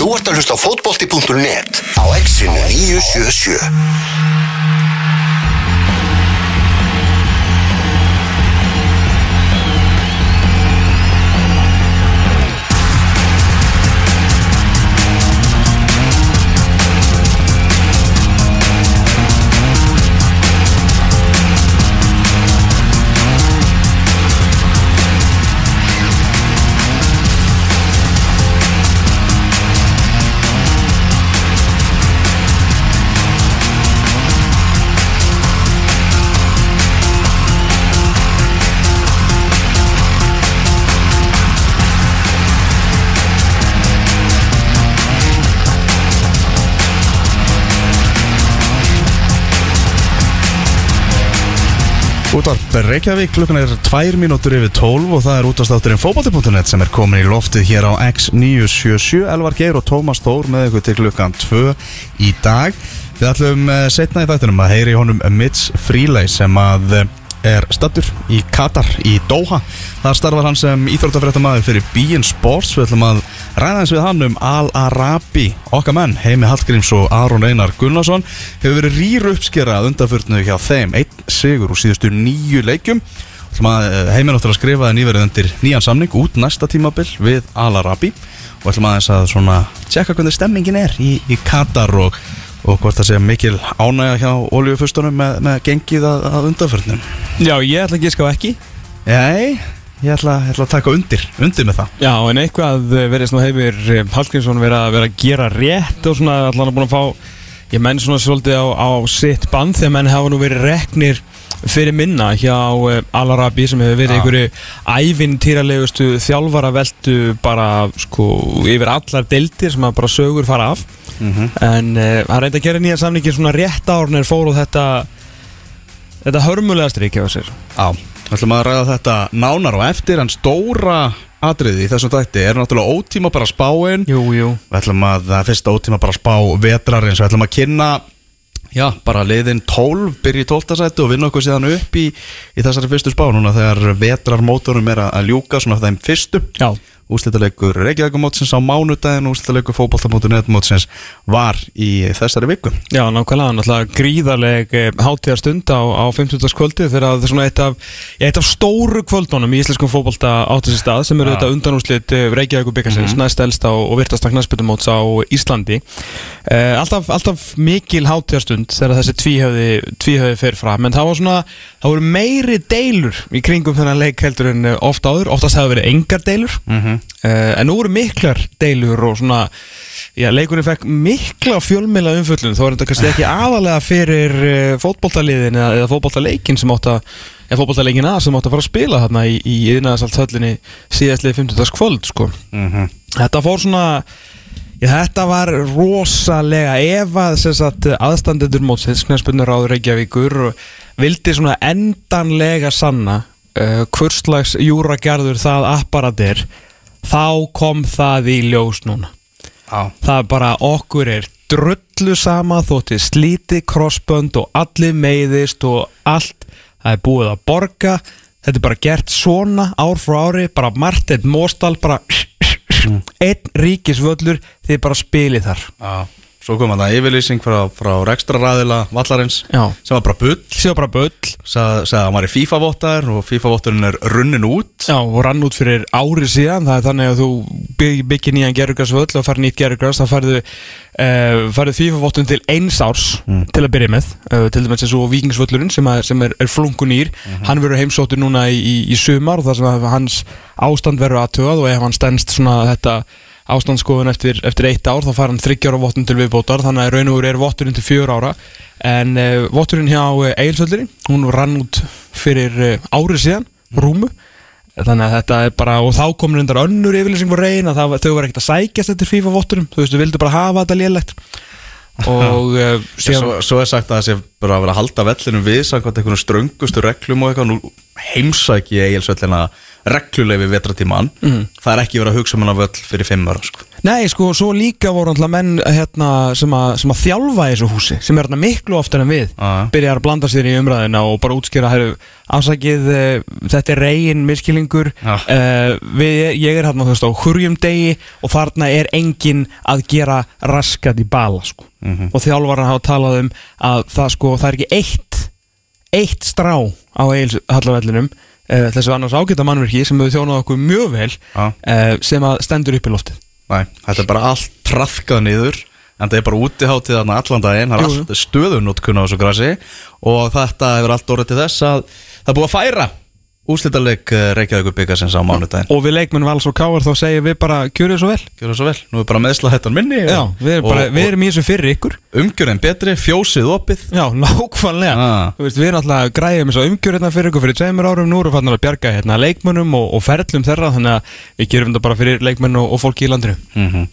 Þú ert að hlusta á fótbolti.net á exinu 977 Útvarp Reykjavík, klukkan er 2 mínútur yfir 12 og það er útastátturinn fótbolti.net sem er komin í loftið hér á X977 Elvar Geir og Tómas Þór með ykkur til klukkan 2 í dag. Við ætlum eh, seinna í þættinum að heyri honum Mitch Freeley sem að eh, er stattur í Katar í Doha. Þar starfar hann sem íþróttafrættamæður fyrir Bein Sports. Við ætlum að ræða eins við hann um Al-Arabi okkar menn, Heimi Hallgríms og Aron Einar Gunnarsson. Hefur verið rýru uppskerað undanförnu hjá þeim. Einn sigur úr síðustu nýju að eh, Heimi náttúrulega skrifaði nýverið undir nýjan samning út næsta tímabil við Al-Arabi. Og ætlum aðeins að svona tjekka hvernig stemmingin er í, í Katar og og hvort það sé mikil ánægja hjá oljufustunum með, með gengið að, að undanförnum? Já, ég ætla að ská ekki. Nei, ég ætla, ég ætla að taka undir undir með það. Já, en eitthvað verið svona hefur eh, Hallgrímsson verið að vera að gera rétt og svona allan að búin að fá ég menn svona svolítið á, á sitt band þegar menn hafa nú verið reknir fyrir minna hjá uh, Al-Arabi sem hefur verið Já. einhverju ævintýralegustu þjálfara veldu bara sko yfir allar deildir sem að bara sögur fara af en uh, hann reyndi að gera nýja samningi svona rétt árn er fór og þetta þetta hörmulega strikja á sér. Já, ætlum að ræða þetta nánar og eftir en stóra atriði í þessum þætti er náttúrulega ótíma bara spáin. Jú, jú. Við ætlum að það fyrsta ótíma bara spá vetrarins. Við ætlum að kynna Já, bara liðin 12, byrja í 12. sæti og vinna okkur síðan upp í, í þessari fyrstu spá núna þegar vetrarmótorum er að- að ljúka svona þeim fyrstu. Já Úslitaleikur Reykjavíkumótsins á mánudaginn og úslitaleikur fótbolta.net-mótsins var í þessari viku. Já, nákvæmlega, náttúrulega gríðarleg hátíðar stund á, á 50. kvöldi þegar það er svona eitt af, eitt af stóru kvöldunum í íslenskum fótbolta átt þessi stað sem eru þetta undanúslit Reykjavík byggarsins, mm næst elsta og, virtasta knæspytumóts á Íslandi. Uh, alltaf, alltaf mikil hátíðar stund þegar þessi tvíhöfði, tvíhöfði fer fram, en það var svona það voru meiri deilur í kringum þennan leik heldur en eh, oft áður, oftast hefur verið engar deilur. Mm -hmm. Uh, en nú voru miklar deilur og svona já, leikurinn fekk mikla fjölmila umföllun þó er þetta kannski ekki aðalega fyrir uh, fótboltaliðin eða, eða fótboltaleikin sem átt að eða fótboltaleikin að sem átt að fara að spila þarna í, í yðnaðasalt höllinni síðastlið 50. kvöld sko. þetta fór svona já, þetta var rosalega ef að aðstandendur mótsins knæspunur á Reykjavíkur vildi svona endanlega sanna uh, hvurslags júragerður það apparat er þá kom það í ljós núna. Já, það er bara okkur er drullu sama þótti slíti krossbönd og allir meiðist og allt það er búið að borga. Þetta er bara gert svona ár frá ári bara Martin Móstal bara einn ríkisvöllur þið bara spilið þar. Já Svo kom að það yfirlýsing frá, frá rekstraræðila Vallarins Já. sem var bara bull. Séu bara bull. Sagði að hann var í FIFA-vottar og FIFA-votturinn er runnin út. Já, og rann út fyrir ári síðan. Það er þannig að þú bygg, byggir nýjan gerurgræsvöll og fær nýtt gerurgræs þá færðu uh, færðu FIFA-vottun til eins árs til að byrja með. Uh, til dæmis eins og vikingsvöllurinn sem, að, sem er, er flungunýr hann verður heimsóttur núna í, í, í sumar og það sem hans ástand verður aðtöðað og ef hann stendst svona þetta ástandskoðun eftir, eftir eitt ár þá fær hann þryggjára vottun til viðbótar þannig að raun og veru er votturinn til fjör ára. En uh, votturinn hjá uh, Eilsvöllurinn hún rann út fyrir uh, ári síðan, rúmu. Þannig að þetta er bara, og þá kom reyndar önnur yfirlýsing voru reyn að það, þau var ekkert að sækjast eftir FIFA votturum, þú veist, þau vildu bara hafa þetta lélegt og uh, síðan, svo, svo er sagt að það sé bara að vera að halda vellinum við samkvæmt einhvern ströngustu reglum og eitthvað nú heimsæki ég eigilsvellina regluleg við vetratíman Mhm. það er ekki verið að hugsa um hana völl fyrir fimm ára sko. Nei, sko, svo líka voru alltaf menn hérna, sem, að, sem að þjálfa þessu húsi sem er hérna miklu oftar en við Já. byrjar að blanda sér í umræðina og bara útskýra heru, afsakið, uh, þetta er reygin miskilningur Já. uh, við, ég er hérna þú veist á hurjum degi og þarna er enginn að gera raskat í bala sko. Mhm. og þjálfarar hafa talað um að það sko, það er ekki eitt eitt strá á Egil's Hallavellinum uh, þessu annars ágæta mannverki sem hefur þjónað okkur mjög vel sem að stendur upp í loftið Nei, þetta er bara allt trafkað niður en það er bara útiháttið þarna allan daginn. Það er allt stöðunótkun á þessu grasi og þetta hefur allt orðið til þess að það er búið að færa úrslitaleg Reykjavíkur byggasins á mánudaginn. Og við leikmenn Vals og Káar þá segjum við bara Gjörðu svo vel. Það svo vel, nú er bara meðsla hættan minni Já, við erum, bara, við erum í þessu fyrir ykkur. Umgjörðin betri, fjósið opið. Já, nákvæmlega. Ah. Veist, Við erum alltaf græja með svo umgjör hérna fyrir ykkur fyrir tveimur árum. Nú erum við að bjarga hérna leikmönnum og, og ferlum þeirra Þannig að við gerum þetta bara fyrir leikmenn og, og fólki í landinu. Mm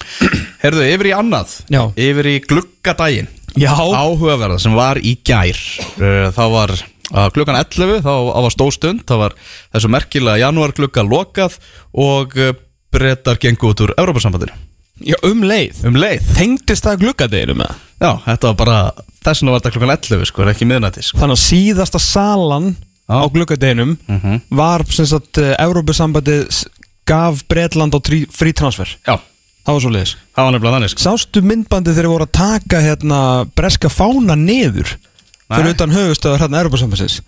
Herðu, yfir í annað. Já. Yfir í gluggadaginn. Áhugaverða sem var í gær. Uh, Það var uh, klukkan 11 þá var stóð stund, það var þessu merkilega janúar glugga lokað og uh, brettar gengu út úr Európa-sambandinu já um leið um leið Tengdist það gluggadeginu með það? Já, þetta var bara, þess vegna var þetta klukkan 11 sko, ekki miðnættis sko. Þannig að síðasta salan Já. á gluggadeginum Mhm. Var sem sagt Evrópusambandið s- gaf Bretland á trí- frí transfer Já, Það var svo leiðis það var nefnilega þannig sko. Sástu myndbandið þegar voru að taka hérna breska fána niður fyrir utan höfustöður hérna Europasambassins.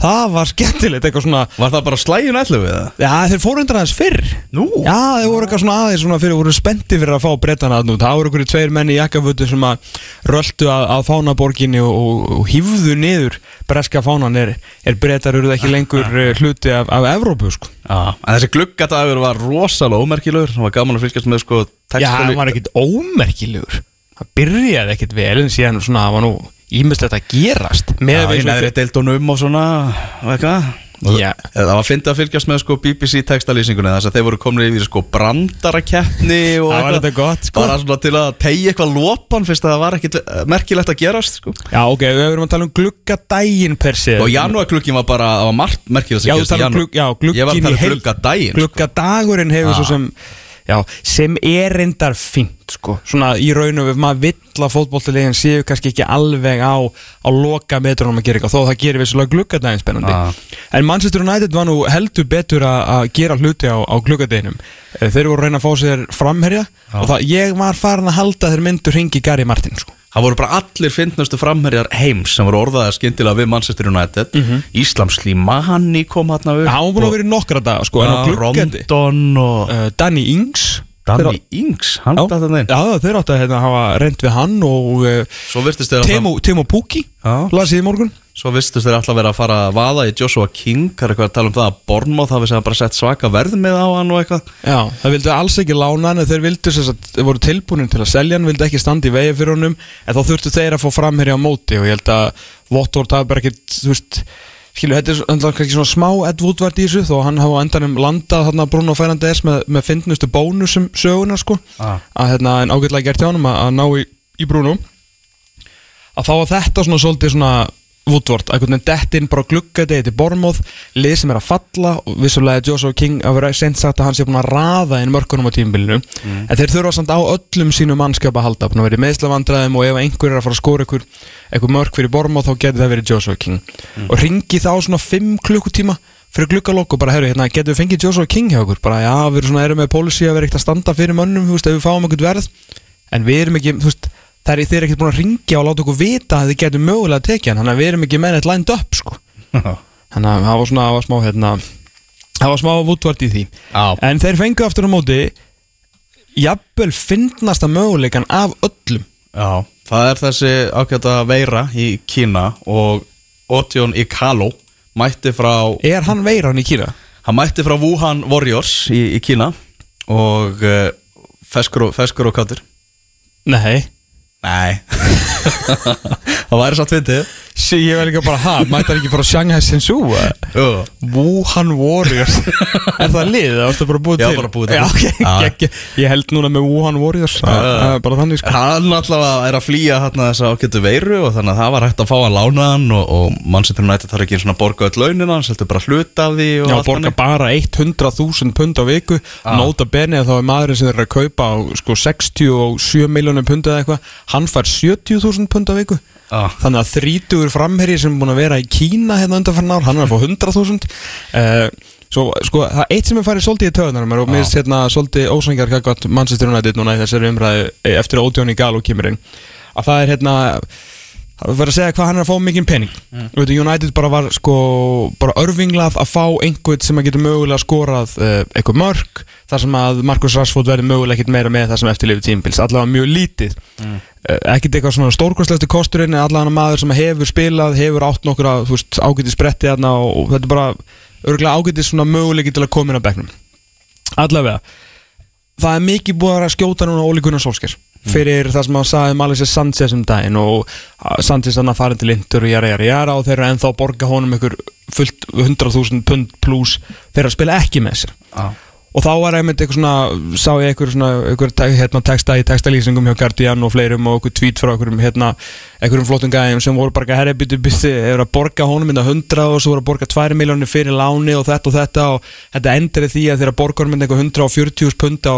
Það var skemmtilegt eitthvað svona Var það bara slægin 11 við það? Já, þeir fóru undan aðeins fyrr Nú? Já, þeir voru eitthvað svona aðeins svona fyrir voru spendi fyrir að fá bretana að nú Það voru einhverju tveir menni í jakkafötu sem að röltu að, að fánaborginni og, og, og hýfðu niður breska fánan er, er bretar eruð ekki lengur eh, hluti af, af Evrópu sko. Já, en þessi gluggadagur var rosalega ómerkilegur Það var gaman að fylgjast með sko Já, það var ekkit ómerkilegur Það byrjaði ekkit vel en síðan svona það var nú ímislegt að gerast með í neðri deildunum og svona og eitthvað Já. Það var fyndið að fylgjast með sko BBC textalýsingunni þess að þeir voru komin yfir sko brandarakeppni og Það var eitthvað. gott, sko. Bara svona til að tegja eitthvað lopan fyrst að það var ekkit eh, merkilegt að gerast sko. Já, ok, við erum að tala um gluggadægin per se Og janúarglukkin var bara, það var margt merkilegt að gerast um janúar. glugg, já, Ég var að í tala um heild. gluggadaginn sko. Gluggadagurinn hefur svo sem Já, sem er reyndar fínt sko. Svona í raun og við maður vill að fótbolltilegin séu kannski ekki alveg á á loka metrunum að gera eitthvað þó það gerir vissulega gluggadaginn spennandi Já. En Manchester United var nú heldur betur að gera hluti á, á gluggadeginum Eh, Þeir voru að reyna að fá sér framherja og það, ég var farin að halda þeir myndu ringi Gary Martin sko. Það voru bara allir fyndnustu framherjar heims sem voru orðaðar skyndilega við Manchester United. Íslam Slimani kom hann að vera í nokkra daga sko, en á Já, gluggandi Rondon og uh, Danny Ings. Danny Ings, hann datt hann inn já, þeir áttu að hérna, hafa reynd við hann og uh, þeir Timo, Timo Pukki Já. las ég í morgun Svo virtist þeir alltaf vera að fara að vaða í Joshua King Það er eitthvað að tala um það að Bornmoth hafi segja bara sett svaka verð með á hann og eitthvað Já, það vildu alls ekki lána hann þeir vildu sem sagt, þeir voru tilbúinin til að selja hann vildu ekki standa í vegi fyrir honum en þá þurftu þeir að fá framherja á móti og ég held að Votvort hafi bara ekkit þú veist, skilu, þetta er enda kannski svona smá Ed Woodward í þessu þó hann hafa endanum landað þarna Bruno Fernandes með, með fyndnustu bónusum söguna sko Ah. að hérna en ágætlega gert hjá honum að, að ná í, í Bruno að þá var þetta svona svolítið svona Woodward, einhvern veginn dett inn bara gluggadegi til Bormóð, lið sem er að falla og vissulega er Joshua King að vera sent sagt að hann sé búin að raða inn mörkunum á tímbilinu en þeir þurfa samt á öllum sínum mannskjöp að halda, búin að vera í meðslavandræðum og ef einhver er að fara að skora einhver, einhver mörk fyrir Bormóð þá getur það verið Joshua King. Og ringi þá svona 5 klukkutíma fyrir gluggalokk og bara, herru, hérna, getur við fengið Joshua King hjá okkur, bara, já, við erum svona, erum með policy að vera ekkert að standa fyrir mönnum, þú veist, ef við fáum einhvern verð. En við erum ekki, þú veist, það er þeir eru ekkert búin að ringja og láta okkur vita að þið getum mögulega að tekja hann, þannig að við erum ekki með þetta lined up, sko. Þannig að það var svona, það var smá, hérna það var smá vútvart í því. Já. en þeir fengu aftur á móti jafnvel fyndnasta möguleikan af öllum. Já, það er þessi ágæta veira í Kína og Otion Ikalo mætti frá er hann veiran í Kína? hann mætti frá Wuhan Warriors í, í Kína og uh, feskur, og, og kátur Nei Nei. Það væri satt fyndið Sí, ég var líka bara, ha, mættar ekki fara á Shanghai Sensu Jú. Wuhan Warriors. Er það lið, það varstu bara búið Já, til? bara búið til. Já, ok, Já. gegg, ég held núna með Wuhan Warriors það er bara þannig sko. Hann allavega er að flýja hérna þess að ágættu veiru og þannig að það var hægt að fá hann lánaðan og, og mannsættur nætti þarf ekki eins og að borga öll launin hans, heldur bara hluta af því Já, borga bara 100.000 pund á viku. Nóta beni að þá er maðurinn sem þeir eru að kaupa á sko 67 miljónum pund eða eitthvað. Hann fær 70.000 pund á viku Já. Þannig að þrítugur framherji sem er búin að vera í Kína hérna undanfarn ár Hann er að fá 100.000 uh, Svo, sko, það er eitt sem er farið svolítið í töðunar og mér finnst hérna svolítið ósangjar kakvat Manchester United núna í þessari umræðu eh, eftir að Ódjóni Galú kemur inn að það er hérna það verður að segja hvað hann er að fá mikinn pening. Mm. United bara var sko bara örfinglað að fá einhvern sem að getur mögulega skorað uh, einhver mörg þar sem að Marcus Rashford verður mögulega ekkert meira með það sem eftirlifið tímpils allavega mjög lítið. Mm. ekkert eitthvað svona stórkvæmslegstu kosturinn en allavega maður sem hefur spilað hefur átt nokkur að ágæti spretti þarna og, þetta er bara örgulega ágæti svona möguleiki til að koma inn á bekknum. Allavega það er mikið búið að skjóta núna Óli Gunnar Solskjær fyrir það sem hann sagði um Alexis Sanchez um daginn og uh, Sanchez hann að fara til Inter og jæra jæra jæra og þeir eru ennþá að borga honum ykkur fullt 100.000 pund pluss fyrir að spila ekki með sér. Já. og þá var einmitt eitthvað svona sá ég eitthvað svona eitthvað te hérna, texta í textalýsingum hjá Guardian og fleirum og eitthvað tweet frá eitthvað hérna eitthvað flottum gæðum sem voru bara herri byttu byttu hefur að borga honum mynda 100 og svo voru að borga 2 miljónir fyrir láni og þetta og þetta og þetta endur því að þeirra borga honum mynda eitthvað 140 pund á,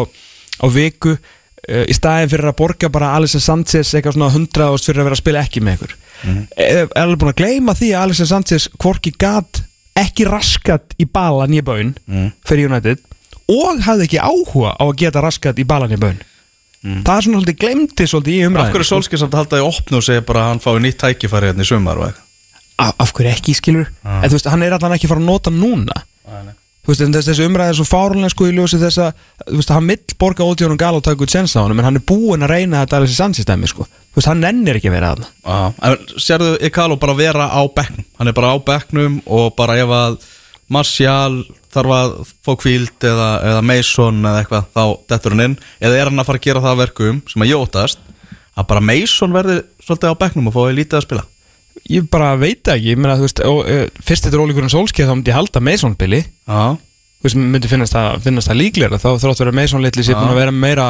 á viku í staðin fyrir að borga bara Alexis Sanchez eitthvað svona 100 ást fyrir að vera að spila ekki með ykkur. Mm. er alveg búin að gleyma því að Alexis Sanchez hvorki gat ekki raskat í balan í bön fyrir United og hafði ekki áhuga á að geta raskat í balan í bön það er svona svolítið glemti svolítið í Af umræðin hverju er Solskjær samt að halda í opnu og segja bara að hann fái nýtt tækifæri hérna í sumar og eitthvað? Af, af hverju ekki skilur en þú veist, hann er allan ekki að fara að nota núna þú veist, þess, þessi umræði er svo fárlega sko í ljósi þess að, þú veist, hann mill borga ótjónum gal og taka út sens á hann en hann er búinn að reyna þetta alveg sér sannsýstæmi sko. Þú veist, hann nennir ekki að vera þarna. Já, en sérðu Ikalo bara vera á bekknum? Hann er bara á bekknum og bara ef að Martial þarf að fá kvíld eða, eða Mason eða eitthvað þá dettur hann inn. Eða er hann að fara að gera það að verkum sem að jótast að bara Mason verði svolítið á bekknum og fái lítið að spila? Ég bara veit ekki, ég meina, þú veist og, uh, fyrst þetta er ólíkurinn sólskeið þá myndi ég halda Mason Billy, Já, veist, myndi finnast það, finnast það líklega, þá þrótt vera Mason litli sér búin að vera meira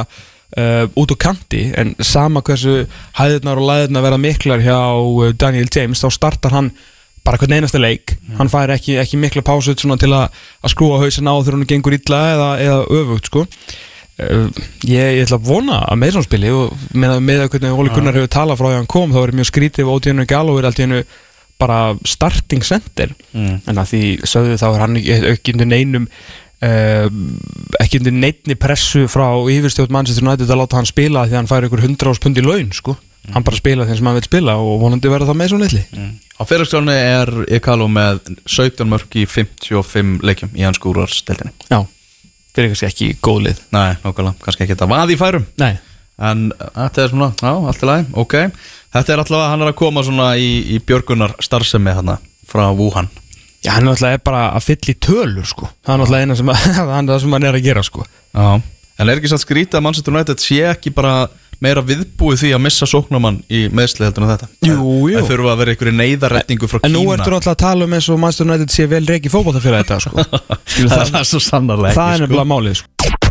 uh, út á kanti, en sama hversu hæðirnar og læðirnar verða miklar hjá uh, Daniel James, þá startar hann bara hvern einasta leik, hann fær ekki, ekki mikla svona til að, að skrúa hausin á þegar hann gengur illa eða, eða öfugt sko. Uh, ég, ég ætla að vona að Mason spili og með, að hvernig Óli Gunnar hefur talað frá því að hann kom þá er mjög skrítið og Ódíðinu Galo er alltaf hennu bara starting center. Mm. en að því sögðu þá er hann ekki, undir neinum uh, ekki undir neinni pressu frá yfirstjórn Manchester United að láta hann spila því hann fær ykkur 100 árs pund í laun sko. hann bara spila þeim sem hann vil spila og vonandi verða það Mason litli. Á fyrirskjálni er Ikalo með 17 mörg í 55 leikjum í hans skúrarsteltinni já, fyrir kannski ekki góð lið. Nei, nákvæmlega, kannski ekki þetta vaði í færum. Nei, En þetta er svona, já, allt í lagi, ok Þetta er alltaf að hann er að koma svona í, í björgunar starfsemi hann frá Wuhan já, hann er alltaf bara að fylla í tölur sko. það er alltaf eina sem, að- það er hann er að gera sko. Já En er ekki satt skrítið að Manchester United sé ekki bara meira viðbúið því að missa sóknumann í meðsli heldur en þetta Jú, jú. Það þurfa að vera einhverju neyðarretningu frá En nú Kína ertu alltaf að tala um eins og United sé vel reiki fótballtafélag þetta sko. Það er svo sannarlega það er ekki, nefnilega málið sko.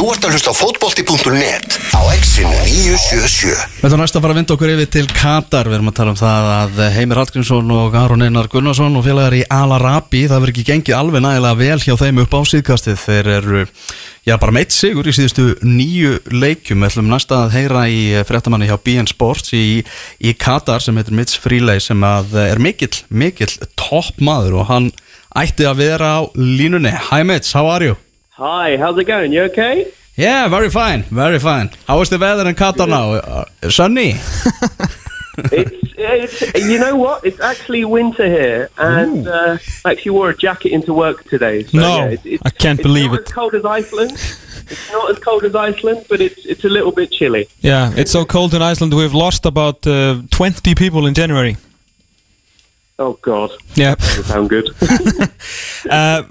Þú ert að hlusta á fótbolti.net á exinu 977 Við ætlum næst að fara að vinda okkur yfir til Katar. Við erum að tala um það að Heimir Hallgrímsson og Aron Einar Gunnarsson og félagar í Al Arabi það verður ekki gengið alveg nægilega vel hjá þeim upp á síðkastið. Þeir eru já, bara meitt sigur í síðustu nýju leikjum. Við ætlum næst að heyra í fréttamanni hjá BN Sports í, í Katar sem heitir Mitch Freeley sem að er mikill, mikill topp maður og hann ætti að vera á línunni. Hi Mitch, how are you? Hi, how's it going? You okay? Yeah, very fine, very fine How is the weather in Qatar now? Uh, sunny? it's, it's you know what? It's actually winter here, and uh, I actually wore a jacket into work today. So, No, yeah, it's, it's, I can't it's believe not it. As cold as Iceland. It's not as cold as Iceland, but it's it's a little bit chilly. Yeah, it's so cold in Iceland we've lost about uh, 20 people in January Oh God, Yeah sound good. uh,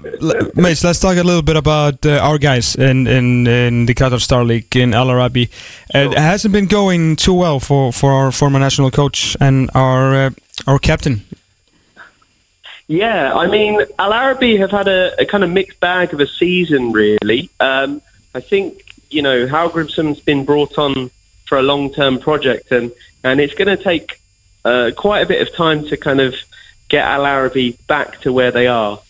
Mates, let's talk a little bit about uh, our guys in, in, in the Qatar Star League in Al Arabi. Uh, It hasn't been going too well for, for our former national coach and our uh, Our captain. Yeah, I mean, Al Arabi have had a, a kind of mixed bag of a season, really. Um, I think, you know, Hal Grimson's been brought on for a long term project, and, and it's going to take uh, quite a bit of time to kind of get Al Arabi back to where they are.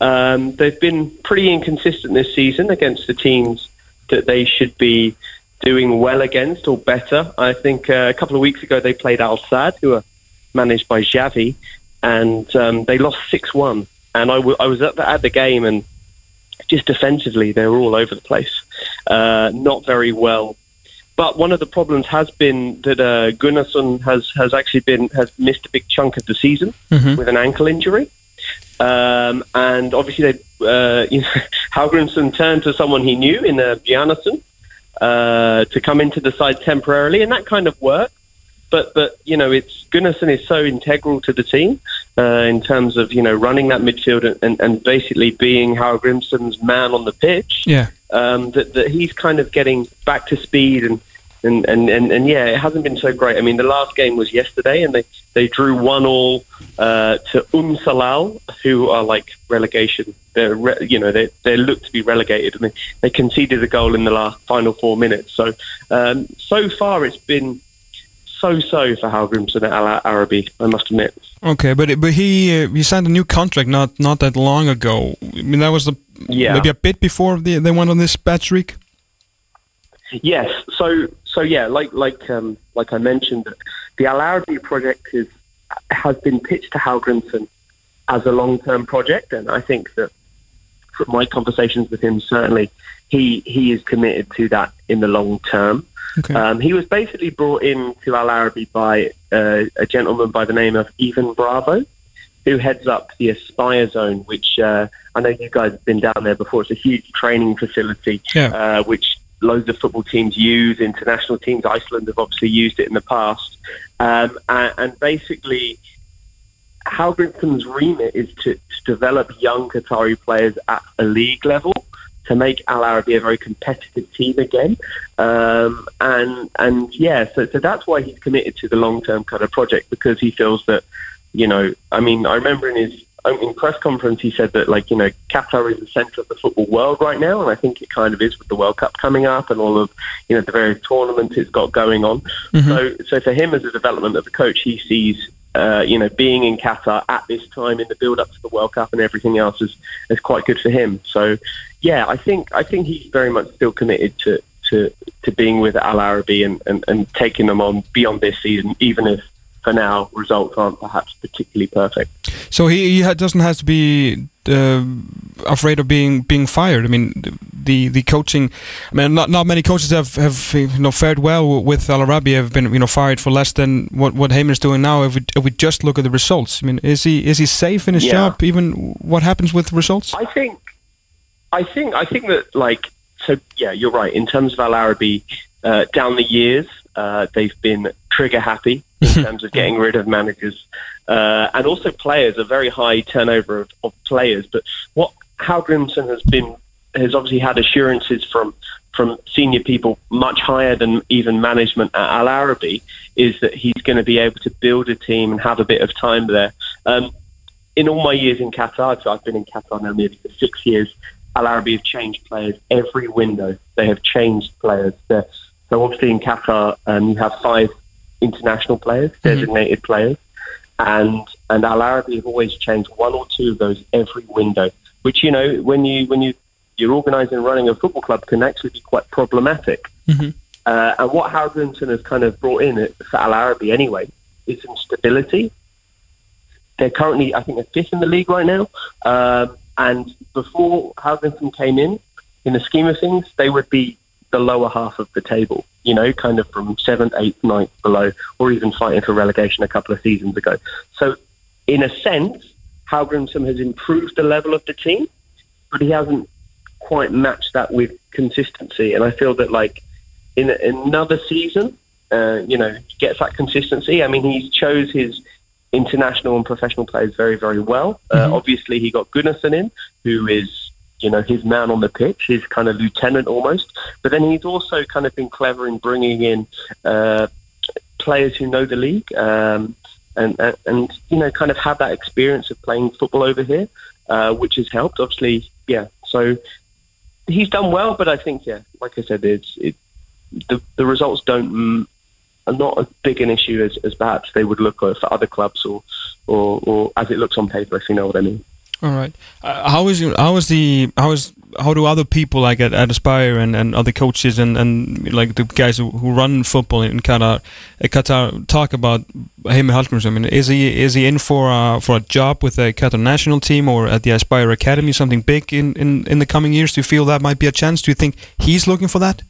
Um, they've been pretty inconsistent this season against the teams that they should be doing well against or better. I think uh, a couple of weeks ago they played Al Sad, who are managed by Xavi, and um, they lost 6 1. And I, w- I was at the, at the game, and just defensively, they were all over the place. Uh, not very well. But one of the problems has been that uh, Gunnarsson has, has actually been has missed a big chunk of the season Mhm. with an ankle injury. Um, and obviously, they, uh, you know, Halgrimsson turned to someone he knew in uh, Bjarnason uh, to come into the side temporarily, and that kind of worked. But but you know, it's Gunnarsson is so integral to the team uh, in terms of you know running that midfield and, and, and basically being Halgrimsson's man on the pitch. Yeah. Um, that that he's kind of getting back to speed and. And, and, and, and yeah, it hasn't been so great. I mean, the last game was yesterday, and they, they drew one all uh, to Umsalal, who are like relegation. They're re- you know they they look to be relegated, and they, they conceded a goal in the last final four minutes. So um, so far, it's been so so for Halgrimsson at Al Arabi. I must admit. Okay, but but he uh, he signed a new contract not not that long ago. I mean that was the Yeah. maybe a bit before the, they went on this bad streak. Yes. So so yeah, like like um, like I mentioned, the Al Arabi project is has been pitched to Halgrimsson as a long term project, and I think that from my conversations with him, certainly he he is committed to that in the long term. Okay. Um, he was basically brought in to Al Arabi by uh, a gentleman by the name of Ivan Bravo, who heads up the Aspire Zone, which uh, I know you guys have been down there before. It's a huge training facility, Yeah. uh, which loads of football teams use. International teams, Iceland have obviously used it in the past, um, and, and basically. Halgrimsson's remit is to, to develop young Qatari players at a league level to make Al Arabi a very competitive team again. Um, and and yeah, so so that's why he's committed to the long term kind of project because he feels that you know, I mean, I remember in his opening press conference he said that like you know Qatar is the centre of the football world right now, and I think it kind of is with the World Cup coming up and all of you know the various tournaments it's got going on. So so for him as a development of a coach, he sees. Uh, you know, being in Qatar at this time in the build-up to the World Cup and everything else is, is quite good for him. So, yeah, I think I think he's very much still committed to to, to being with Al Arabi and, and, and taking them on beyond this season, even if for now results aren't perhaps particularly perfect. So he, he ha- doesn't have to be uh, afraid of being being fired. I mean, the the coaching. I mean, not not many coaches have have you know fared well with Al Arabi. Have been you know fired for less than what what Heyman is doing now. If we if we just look at the results, I mean, is he is he safe in his Yeah. job? Even what happens with results? I think, I think, I think that like so. Yeah, you're right. In terms of Al Arabi, uh, down the years, uh, they've been trigger happy in terms of getting rid of managers, uh, and also players. A very high turnover of, of players. But what Hal Grimson has been has obviously had assurances from from senior people much higher than even management at Al Arabi is that he's going to be able to build a team and have a bit of time there. Um, in all my years in Qatar, so I've been in Qatar now nearly for six years, Al Arabi have changed players every window. They have changed players. They're, so obviously in Qatar, um, you have five international players, designated players, and and Al Arabi have always changed one or two of those every window. Which you know, when you when you you're organising and running a football club, can actually be quite problematic. Mhm. Uh, and what Howgrimson has kind of brought in at- for Al Arabi anyway is some stability. They're currently, I think, they're fifth in the league right now. Um, and before Howgrimson came in, in the scheme of things, they would be the lower half of the table, you know, kind of from seventh, eighth, ninth below, or even fighting for relegation a couple of seasons ago. So, in a sense, Howgrimson has improved the level of the team, but he hasn't quite matched that with consistency. And I feel that, like, in another season, uh, you know, gets that consistency. I mean, he chose his international and professional players very, very well. Uh, obviously, he got Gunnarsson in, who is, you know, his man on the pitch, his kind of lieutenant almost. But then he's also kind of been clever in bringing in uh, players who know the league. Um, and and, and you know kind of have that experience of playing football over here, uh, which has helped. Obviously, yeah. So he's done well, but I think yeah, like I said, it's it, the the results don't are not as big an issue as, as perhaps they would look for other clubs or, or or as it looks on paper, if you know what I mean. All right. Uh, how is how is the how is how do other people like at, at Aspire and, and other coaches and, and like the guys who, who run football in Qatar, uh, Qatar talk about Heimir Hallgrímsson? I mean, is he is he in for a, for a job with the Qatar national team or at the Aspire Academy, something big in, in, in the coming years? Do you feel that might be a chance? Do you think he's looking for that?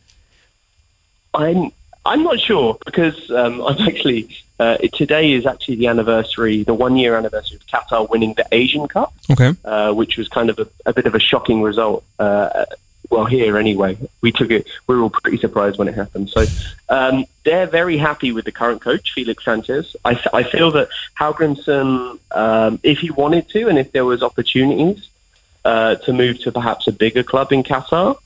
I'm I'm not sure because um, I'm actually uh, today is actually the anniversary, the one year anniversary of Qatar winning the Asian Cup, Okay. uh, which was kind of a, a bit of a shocking result. Uh, well, here anyway, we took it. We were all pretty surprised when it happened. So um, they're very happy with the current coach, Felix Sanchez. I feel that Halgrimson, um, if he wanted to, and if there was opportunities uh, to move to perhaps a bigger club in Qatar,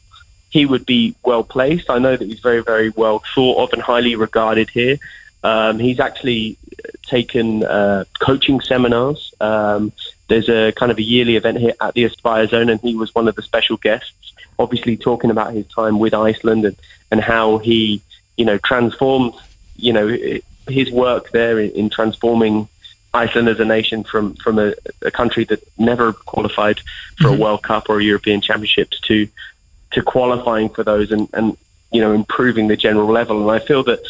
he would be well placed. I know that he's very, very well thought of and highly regarded here. Um, he's actually taken uh, coaching seminars. Um, there's a kind of a yearly event here at the Aspire Zone, and he was one of the special guests. Obviously, talking about his time with Iceland and, and how he, you know, transformed, you know, his work there in, in transforming Iceland as a nation from from a, a country that never qualified for a World Cup or a European Championships to to qualifying for those and, and you know improving the general level. And I feel that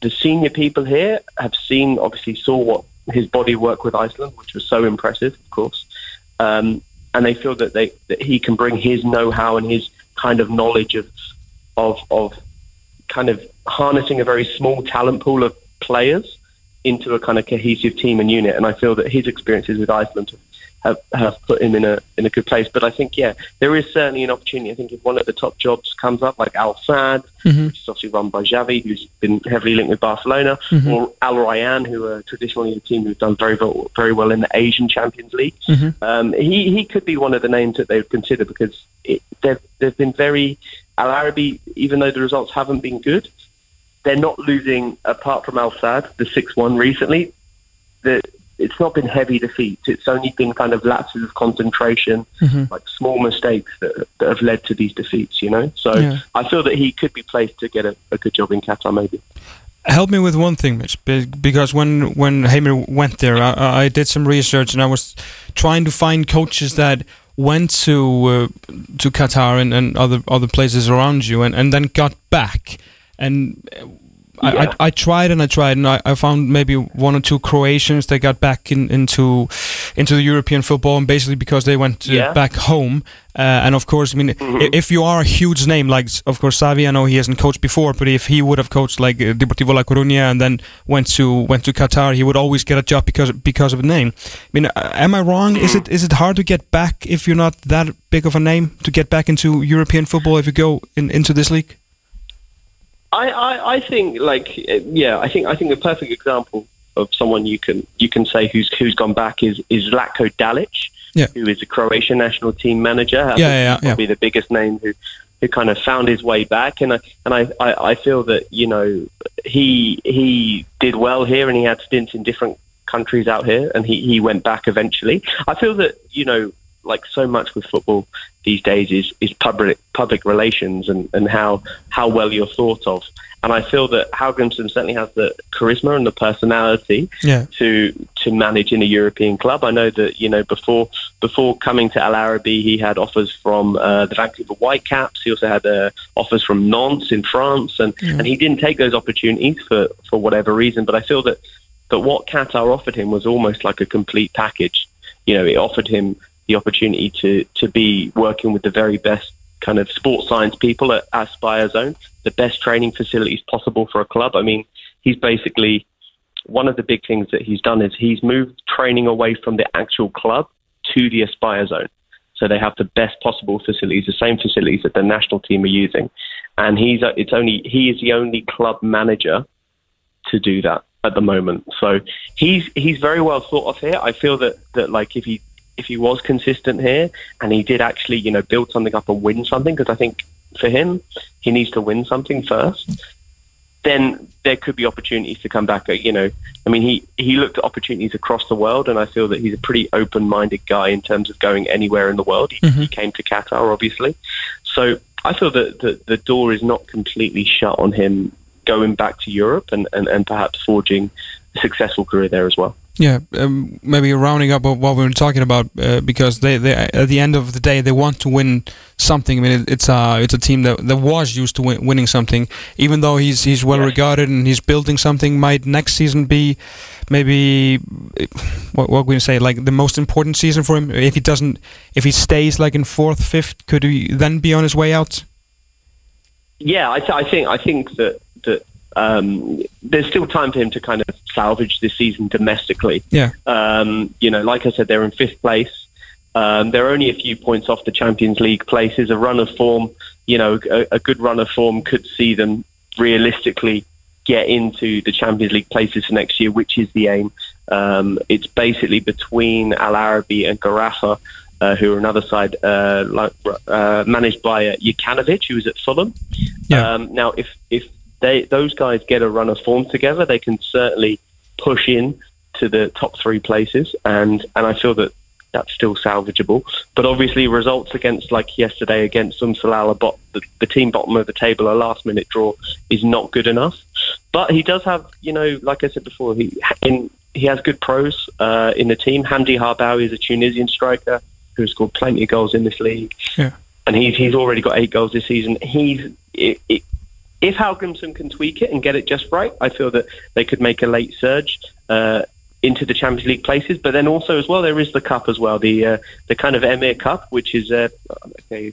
the senior people here have seen, obviously, saw what his body work with Iceland, which was so impressive, of course. Um, and they feel that they that he can bring his know-how and his kind of knowledge of of of kind of harnessing a very small talent pool of players into a kind of cohesive team and unit. And I feel that his experiences with Iceland have, have put him in a in a good place. But I think yeah, there is certainly an opportunity. I think if one of the top jobs comes up, like Al Saad, mm-hmm. which is obviously run by Xavi, who's been heavily linked with Barcelona, mm-hmm. or Al Rayyan, who are traditionally a team who've done very well, very well in the Asian Champions League. Mm-hmm. Um, he he could be one of the names that they would consider because it, they've they've been very Al Arabi, even though the results haven't been good, they're not losing apart from Al Saad, the six one recently. The it's not been heavy defeats. It's only been kind of lapses of concentration, like small mistakes that, that have led to these defeats. You know, so Yeah. I feel that he could be placed to get a, a good job in Qatar, maybe. Help me with one thing, Mitch, because when when Hamer went there, I, I did some research and I was trying to find coaches that went to uh, to Qatar and, and other other places around you, and, and then got back. And I, Yeah. I, I tried and I tried, and I, I found maybe one or two Croatians that got back in, into into the European football, and basically because they went uh, Yeah. back home. Uh, and of course, I mean, i- if you are a huge name, like of course Savi, I know he hasn't coached before, but if he would have coached like uh, Deportivo La Coruña and then went to went to Qatar, he would always get a job because because of the name. I mean, uh, am I wrong? Is it is it hard to get back if you're not that big of a name to get back into European football if you go in, into this league? I, I, I think like yeah, I think I think the perfect example of someone you can you can say who's who's gone back is is Latko Dalic, Yeah. who is a Croatian national team manager. I yeah, yeah, he's probably the biggest name who who kind of found his way back, and I and I, I, I feel that you know he he did well here, and he had stints in different countries out here, and he he went back eventually. I feel that you know like so much with football these days is is public public relations and and how how well you're thought of. And I feel that Haugenson certainly has the charisma and the personality Yeah. to to manage in a European club. I know that you know before before coming to Al Arabi, he had offers from uh, the Vancouver Whitecaps. He also had uh, offers from Nantes in France, and and he didn't take those opportunities for for whatever reason. But I feel that that what Qatar offered him was almost like a complete package. You know, it offered him the opportunity to to be working with the very best kind of sports science people at Aspire Zone, the best training facilities possible for a club. I mean, he's basically one of the big things that he's done is he's moved training away from the actual club to the Aspire Zone. So they have the best possible facilities, the same facilities that the national team are using, and he's uh, it's only he is the only club manager to do that at the moment. So he's he's very well thought of here. I feel that that like if he if he was consistent here and he did actually you know build something up and win something because I think for him he needs to win something first. then there could be opportunities to come back. Uh, You know, I mean, he he looked at opportunities across the world, and I feel that he's a pretty open-minded guy in terms of going anywhere in the world. He, he came to Qatar, obviously, so I feel that the, the door is not completely shut on him going back to Europe and, and, and perhaps forging a successful career there as well. Yeah, um, maybe rounding up what we were talking about uh, because they, they at the end of the day they want to win something. I mean, it, it's a it's a team that, that was used to win, winning something. Even though he's he's well regarded and he's building something, might next season be maybe uh, what what we say like the most important season for him? If he doesn't, if he stays like in fourth, fifth, could he then be on his way out? Yeah, I, th- I think I think that um, there's still time for him to kind of salvage this season domestically. Yeah, Um, you know, like I said, they're in fifth place. Um, they're only a few points off the Champions League places. A run of form, you know, a, a good run of form could see them realistically get into the Champions League places for next year, which is the aim. Um, it's basically between Al Arabi and Garafa, uh, who are another side uh, like, uh, managed by uh, Jukanovic, who was at Fulham. Yeah. Um, now, if if they those guys get a run of form together, they can certainly push in to the top three places, and and I feel that that's still salvageable. But obviously, results against like yesterday against Umsalala, bot the, the team bottom of the table, a last minute draw is not good enough. But he does have, you know, like I said before, he in he has good pros uh, in the team. Hamdi Harbawi is a Tunisian striker who has scored plenty of goals in this league yeah. and he's he's already got eight goals this season. He's it, it, if Halgrimson can tweak it and get it just right, I feel that they could make a late surge uh, into the Champions League places. But then also as well, there is the cup as well, the uh, the kind of Emir Cup, which is uh, okay.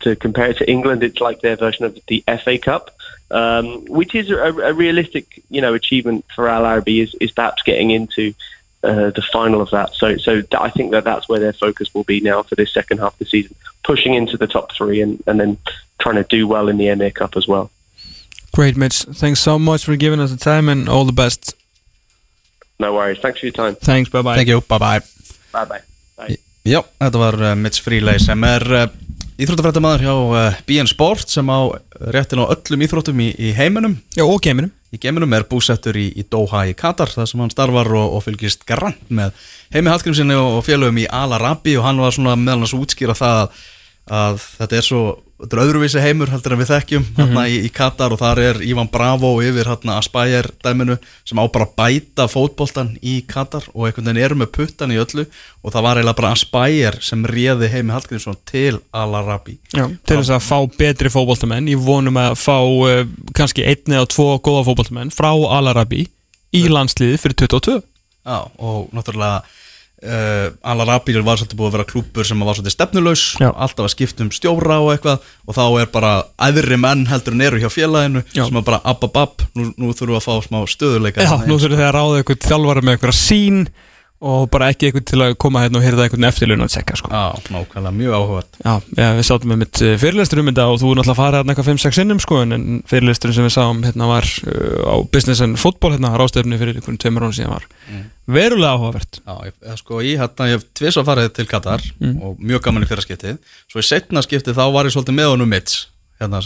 To compare it to England, it's like their version of the FA Cup, um, which is a, a realistic, you know, achievement for Al Arabi is, is perhaps getting into uh, the final of that. So, so I think that that's where their focus will be now for this second half of the season, pushing into the top three and, and then trying to do well in the Emir Cup as well. Great, Mitch. Thanks so much for giving us the time and all the best. No worries. Thanks for your time. Thanks. Bye bye. Thank you, bye bye Bye bye. Bye. Já, þetta var uh, Mitch Freeley sem er uh, íþróttafrættamaður hjá uh, BN Sport sem á réttin á öllum íþróttum í, í heiminum Já, og geiminum. í geminum er búsettur í, í Doha í Katar þar sem hann starfar og, og fylgist grant með heimi Hallgrímsinni og, og félögum í Al Arabi og hann var svona meðal hans útskýra það að, að þetta er svo þetta er öðruvísi heimur heldur en við þekkjum mm í, í Katar og þar er Ivan Bravo yfir hérna Aspire dæminu sem á bara bæta fótboltan í Katar og einhvern veginn eru með puttan í öllu og það var eiginlega bara Aspire sem réði heimi Hallgrímsson til Al Arabi Já, til þess að fá betri fótboltamenn. Ég vonum að fá uh, kannski einn eða tvo góða fótboltamenn frá Al-Arabi í landsliði fyrir 22 Já, og náttúrulega uh, Al-Arabi var svolítið búið að vera klúpur sem var svolítið stefnulaus Já. alltaf að skipta um stjóra og eitthvað og þá er bara æðri menn heldur en eru hjá félaginu Já. sem er bara app, nú, nú þurfum við að fá smá stöðuleika Já, þarna nú þurfum þið að ráða eitthvað þjálfara með eitthvað sín og bara ekki eitthvað til að koma hérna og hýrða eitthvað eftirlun að tsekka sko. Já, nákvæmlega, mjög áhugað Já, já, við sátum með mitt fyrirlestur um þetta og þú er náttúrulega að fara hérna eitthvað 5-6 sinnum sko, en- fyrirlesturinn sem við sáum hérna var uh, á Business and Football hérna rástefni fyrir einhvern tveimur ára síðan var verulega áhugavert. Já, ég, sko, ég, hérna, ég hef tvís að farið til Katar og mjög gaman í fyrra skiptið svo í setna skiptið þá var ég svolítið með honum Mitch hérna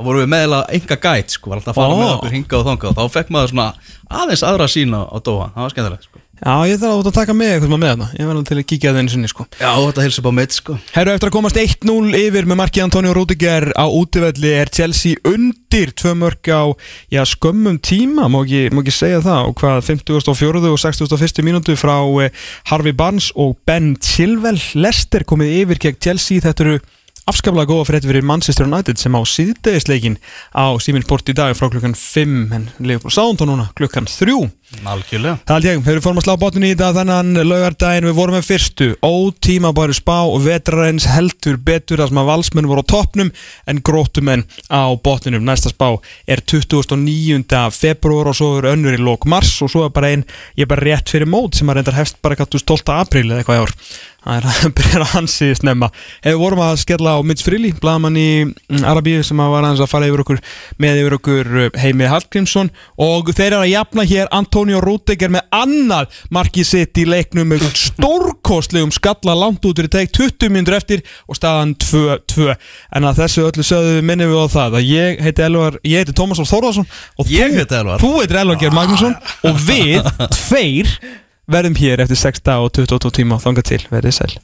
þá vorum við meðlega enga gæt sko, var alltaf að fara með okkur hingað og þangað og þá fekk maður svona aðeins aðra sína á Dóha, það var skemmtilegt sko. Já, ég þarf að, að taka með eitthvað með þarna ég verður til að kíkja það einu sinni sko Já, þetta hilsa upp á Mitch sko. Herru, eftir að komast 1-0 yfir með markið Antonio Rudiger á útivelli er Chelsea undir tvö mörg á já, skömmum tíma, má ekki, má ekki segja það og hvað 54. og 61. mínútu frá eh, Harvey Barnes og Ben Chilwell Lester komið yfir gegn Chelsea þetta eru afskaplega góða fyrir fyrir Manchester United sem á síðdegisleikin á Siminsport í dag frá klukkan 5 en Leopold Soundon núna klukkan 3 Algjörlega Það held ég, við fórum að slá botnin í þetta þennan laugardaginn, við vorum með fyrstu ótíma bæri spá og vetrarins heldur betur að sem að valsmenn voru á toppnum en grótumenn á botninum næsta spá er 29. februar og svo er önnur í lók mars og svo er bara einn, ég er bara rétt fyrir mót sem að reyndar hefst bara eitthvað 12. apríl eða eitthvað í ár Það er að byrja hansi snemma. Hefur vorum að skella á Mitch Frilli Blaðmann í mm, Arabíu sem að var aðeins að fara yfir okkur með yfir okkur uh, Heimi Hallgrímsson. Og þeir eru að jafna hér Antonio Rúdegger með annað markið sitt í leiknum með stórkostlegum skalla langt út fyrir teg 20 minnur eftir og staðan 2-2 en að þessu öllu sögðu minnum við á það að ég heiti Elvar, ég heiti Tómas Þórðarsson og þú-. Þú heitir Elvar Geir Magnússon og við tveir verðum hér eftir 6 dag og 22 tíma og þangað til. Verðið sæl